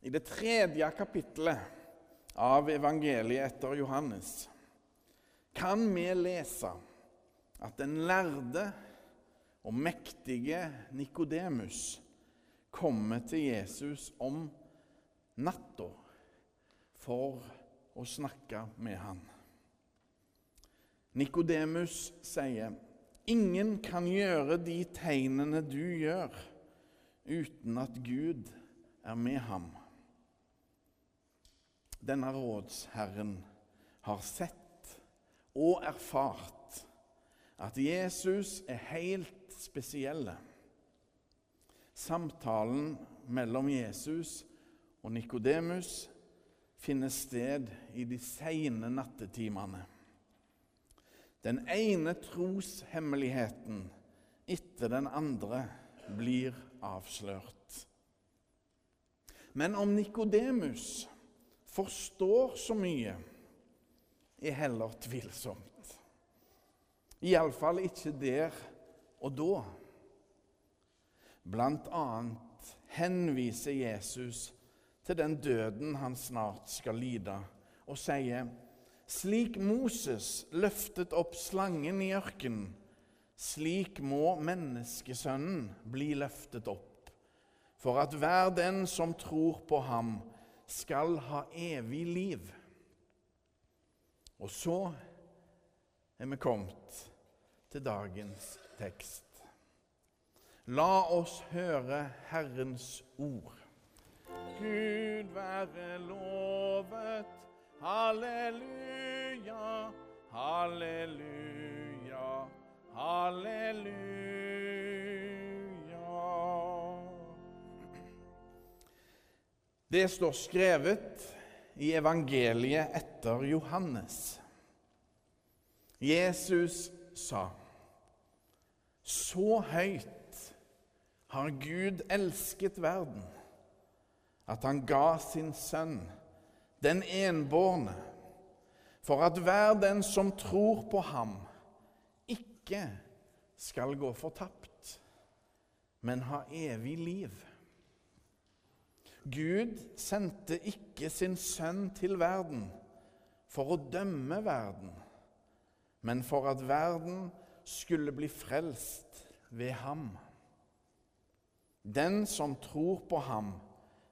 I det tredje kapittelet av evangeliet etter Johannes kan vi lese at den lærde og mektige Nikodemus kommer til Jesus om natta for å snakke med han. Nikodemus sier, 'Ingen kan gjøre de tegnene du gjør, uten at Gud er med ham.' Denne rådsherren har sett og erfart at Jesus er helt spesielle. Samtalen mellom Jesus og Nikodemus finner sted i de seine nattetimene. Den ene troshemmeligheten etter den andre blir avslørt. Men om Nikodemus forstår så mye, er heller tvilsomt. Iallfall ikke der og da. Blant annet henviser Jesus til den døden han snart skal lide, og sier slik Moses løftet opp slangen i ørkenen, slik må menneskesønnen bli løftet opp, for at hver den som tror på ham, skal ha evig liv. Og så er vi kommet til dagens tekst. La oss høre Herrens ord. Gud være lovet. Halleluja, halleluja, halleluja. Det står skrevet i evangeliet etter Johannes. Jesus sa, så høyt har Gud elsket verden at han ga sin sønn, den enbårne, for at hver den som tror på ham, ikke skal gå fortapt, men ha evig liv. Gud sendte ikke sin sønn til verden for å dømme verden, men for at verden skulle bli frelst ved ham. Den som tror på ham,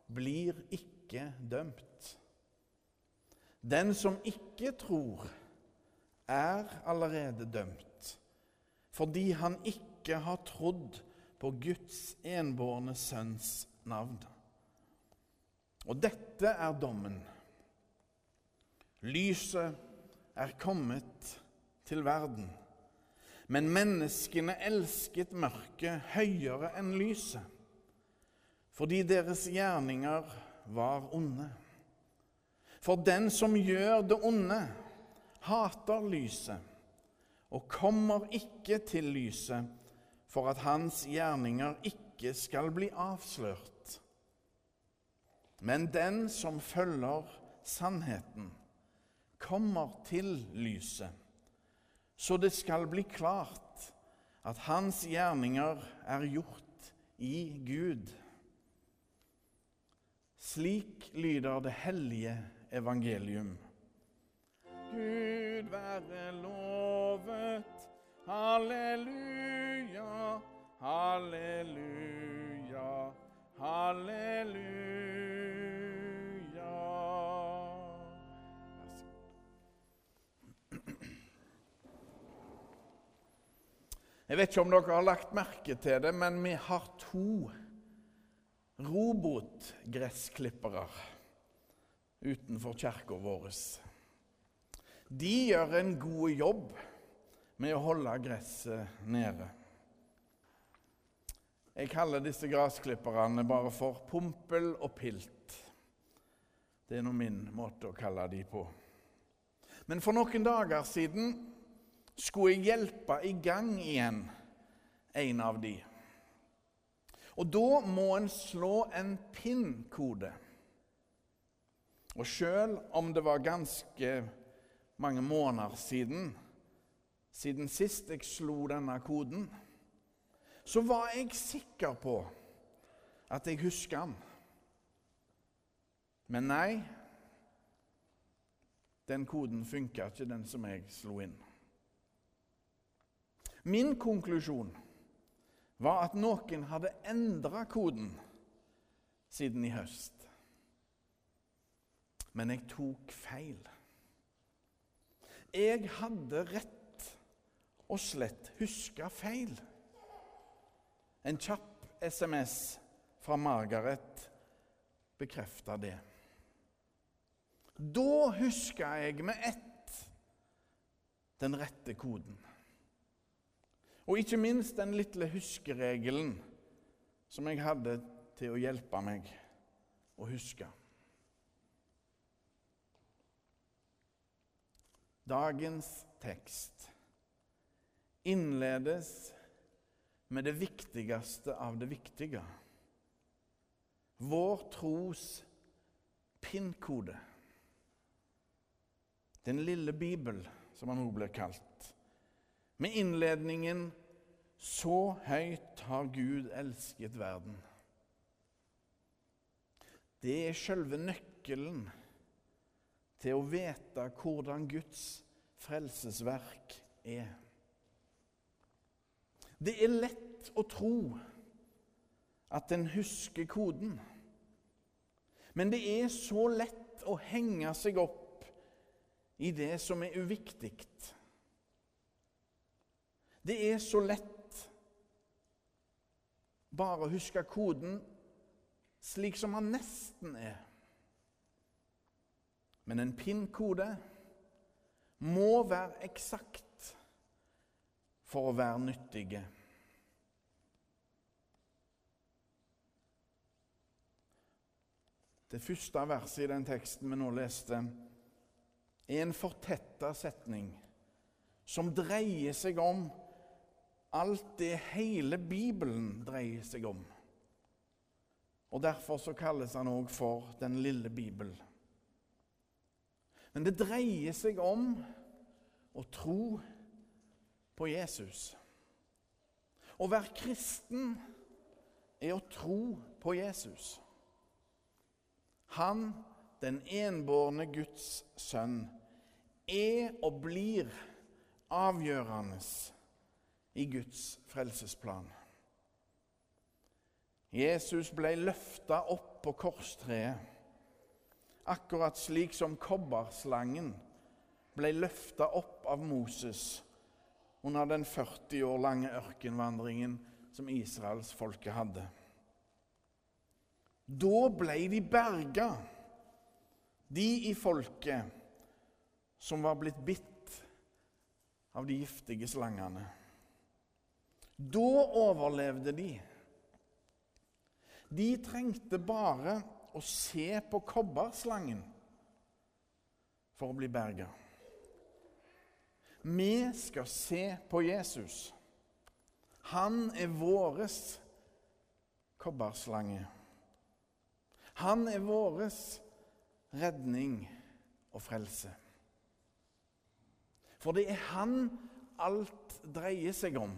blir ikke dømt. Den som ikke tror, er allerede dømt, fordi han ikke har trodd på Guds enbårne sønns navn. Og dette er dommen. Lyset er kommet til verden, men menneskene elsket mørket høyere enn lyset fordi deres gjerninger var onde. For den som gjør det onde, hater lyset og kommer ikke til lyset for at hans gjerninger ikke skal bli avslørt. Men den som følger sannheten, kommer til lyset, så det skal bli klart at hans gjerninger er gjort i Gud. Slik lyder det hellige evangelium. Gud være lovet. Halleluja, Jeg vet ikke om dere har lagt merke til det, men vi har to robotgressklippere utenfor kirka vår. De gjør en god jobb med å holde gresset nede. Jeg kaller disse gressklipperne bare for pumpel og Pilt. Det er nå min måte å kalle de på. Men for noen dager siden skulle jeg hjelpe i gang igjen en av de. Og da må en slå en PIN-kode. Og sjøl om det var ganske mange måneder siden, siden sist jeg slo denne koden, så var jeg sikker på at jeg husker den. Men nei, den koden funka ikke, den som jeg slo inn. Min konklusjon var at noen hadde endra koden siden i høst. Men jeg tok feil. Jeg hadde rett og slett huska feil. En kjapp SMS fra Margaret bekrefta det. Da huska jeg med ett den rette koden. Og ikke minst den lille huskeregelen som jeg hadde til å hjelpe meg å huske. Dagens tekst innledes med det viktigste av det viktige. Vår tros pinnkode. Den lille Bibel, som han nå blir kalt. Med innledningen 'Så høyt har Gud elsket verden'. Det er selve nøkkelen til å vite hvordan Guds frelsesverk er. Det er lett å tro at en husker koden. Men det er så lett å henge seg opp i det som er uviktig. Det er så lett bare å huske koden slik som han nesten er. Men en PIN-kode må være eksakt for å være nyttige. Det første verset i den teksten vi nå leste, er en fortetta setning som dreier seg om alt det hele Bibelen dreier seg om. Og Derfor så kalles han òg for Den lille bibel. Men det dreier seg om å tro på Jesus. Å være kristen er å tro på Jesus. Han, den enbårne Guds sønn, er og blir avgjørende i Guds frelsesplan. Jesus ble løfta opp på korstreet, akkurat slik som kobberslangen ble løfta opp av Moses under den 40 år lange ørkenvandringen som israelsfolket hadde. Da ble de berga, de i folket som var blitt bitt av de giftige slangene. Da overlevde de. De trengte bare å se på kobberslangen for å bli berga. Vi skal se på Jesus. Han er våres kobberslange. Han er våres redning og frelse. For det er han alt dreier seg om.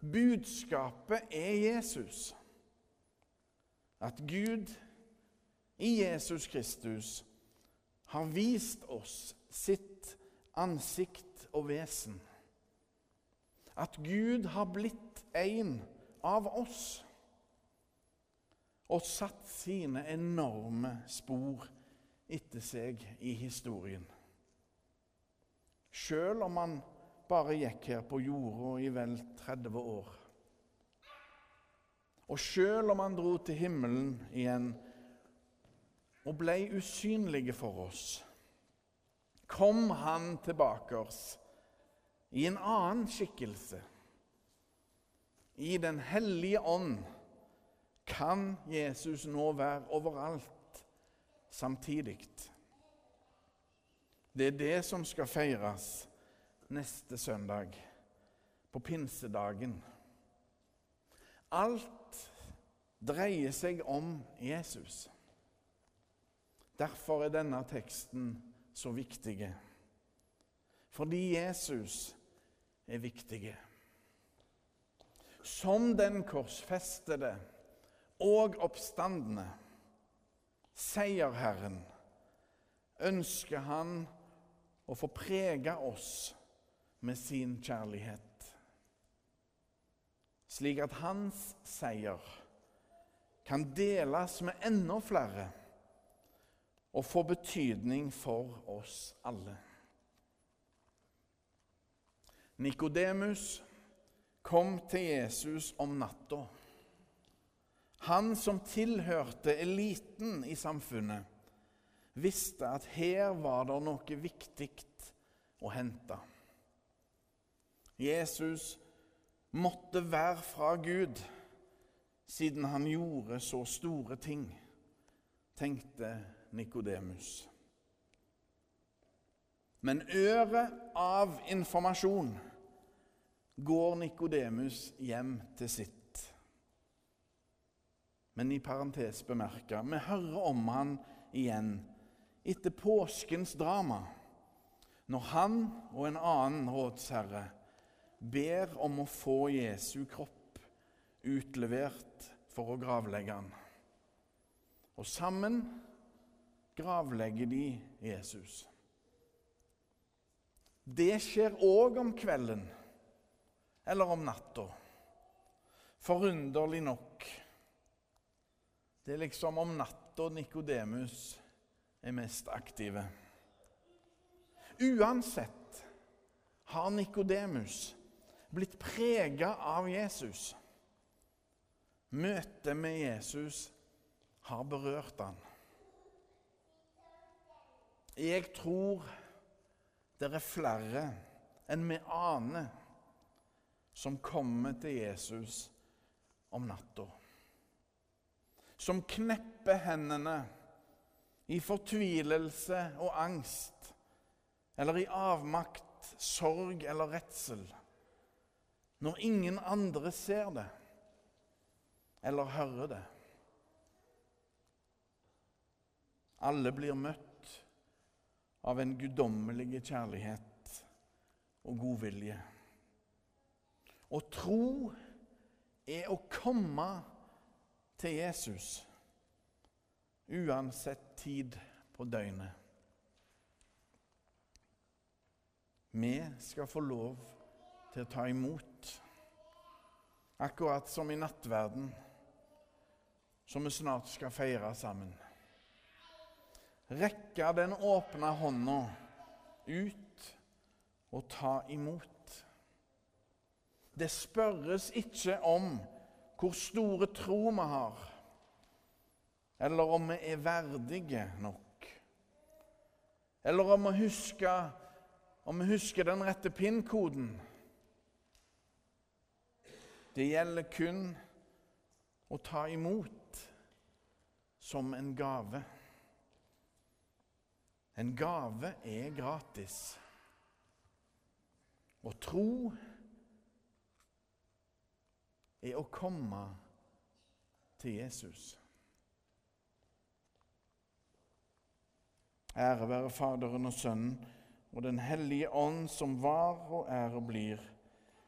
Budskapet er Jesus. At Gud i Jesus Kristus har vist oss sitt ansikt og vesen. At Gud har blitt en av oss og satt sine enorme spor etter seg i historien. Sjøl om han bare gikk her på jorda i vel 30 år. Og sjøl om han dro til himmelen igjen og ble usynlig for oss, kom han tilbake oss i en annen skikkelse. I Den hellige ånd kan Jesus nå være overalt samtidig. Det er det som skal feires neste søndag, på pinsedagen. Alt dreier seg om Jesus. Derfor er denne teksten så viktig. Fordi Jesus er viktig. Som den korsfestede og oppstandende seierherren, ønsker han å få prege oss med sin kjærlighet, slik at hans seier kan deles med enda flere og få betydning for oss alle. Nikodemus kom til Jesus om natta. Han som tilhørte eliten i samfunnet, visste at her var det noe viktig å hente. Jesus måtte være fra Gud siden han gjorde så store ting, tenkte Nikodemus. Men øret av informasjon går Nikodemus hjem til sitt. Men i parentes bemerka vi hører om han igjen etter påskens drama, når han og en annen rådsherre ber om å få Jesu kropp utlevert for å gravlegge han. Og sammen gravlegger de Jesus. Det skjer òg om kvelden eller om natta. Forunderlig nok. Det er liksom om natta Nikodemus er mest aktive. Uansett har Nikodemus blitt prega av Jesus. Møtet med Jesus har berørt han. Jeg tror det er flere enn vi aner som kommer til Jesus om natta. Som knepper hendene i fortvilelse og angst, eller i avmakt, sorg eller redsel, når ingen andre ser det eller hører det. Alle blir møtt av en guddommelig kjærlighet og godvilje. Å tro er å komme til Jesus uansett tid på døgnet. Vi skal få lov til å ta imot, akkurat som i nattverden, som vi snart skal feire sammen rekke den åpne hånda ut og ta imot. Det spørres ikke om hvor store tro vi har, eller om vi er verdige nok, eller om vi husker, om vi husker den rette PIN-koden. Det gjelder kun å ta imot som en gave. En gave er gratis. Å tro er å komme til Jesus. Ære være Faderen og Sønnen og Den hellige ånd, som var og er og blir,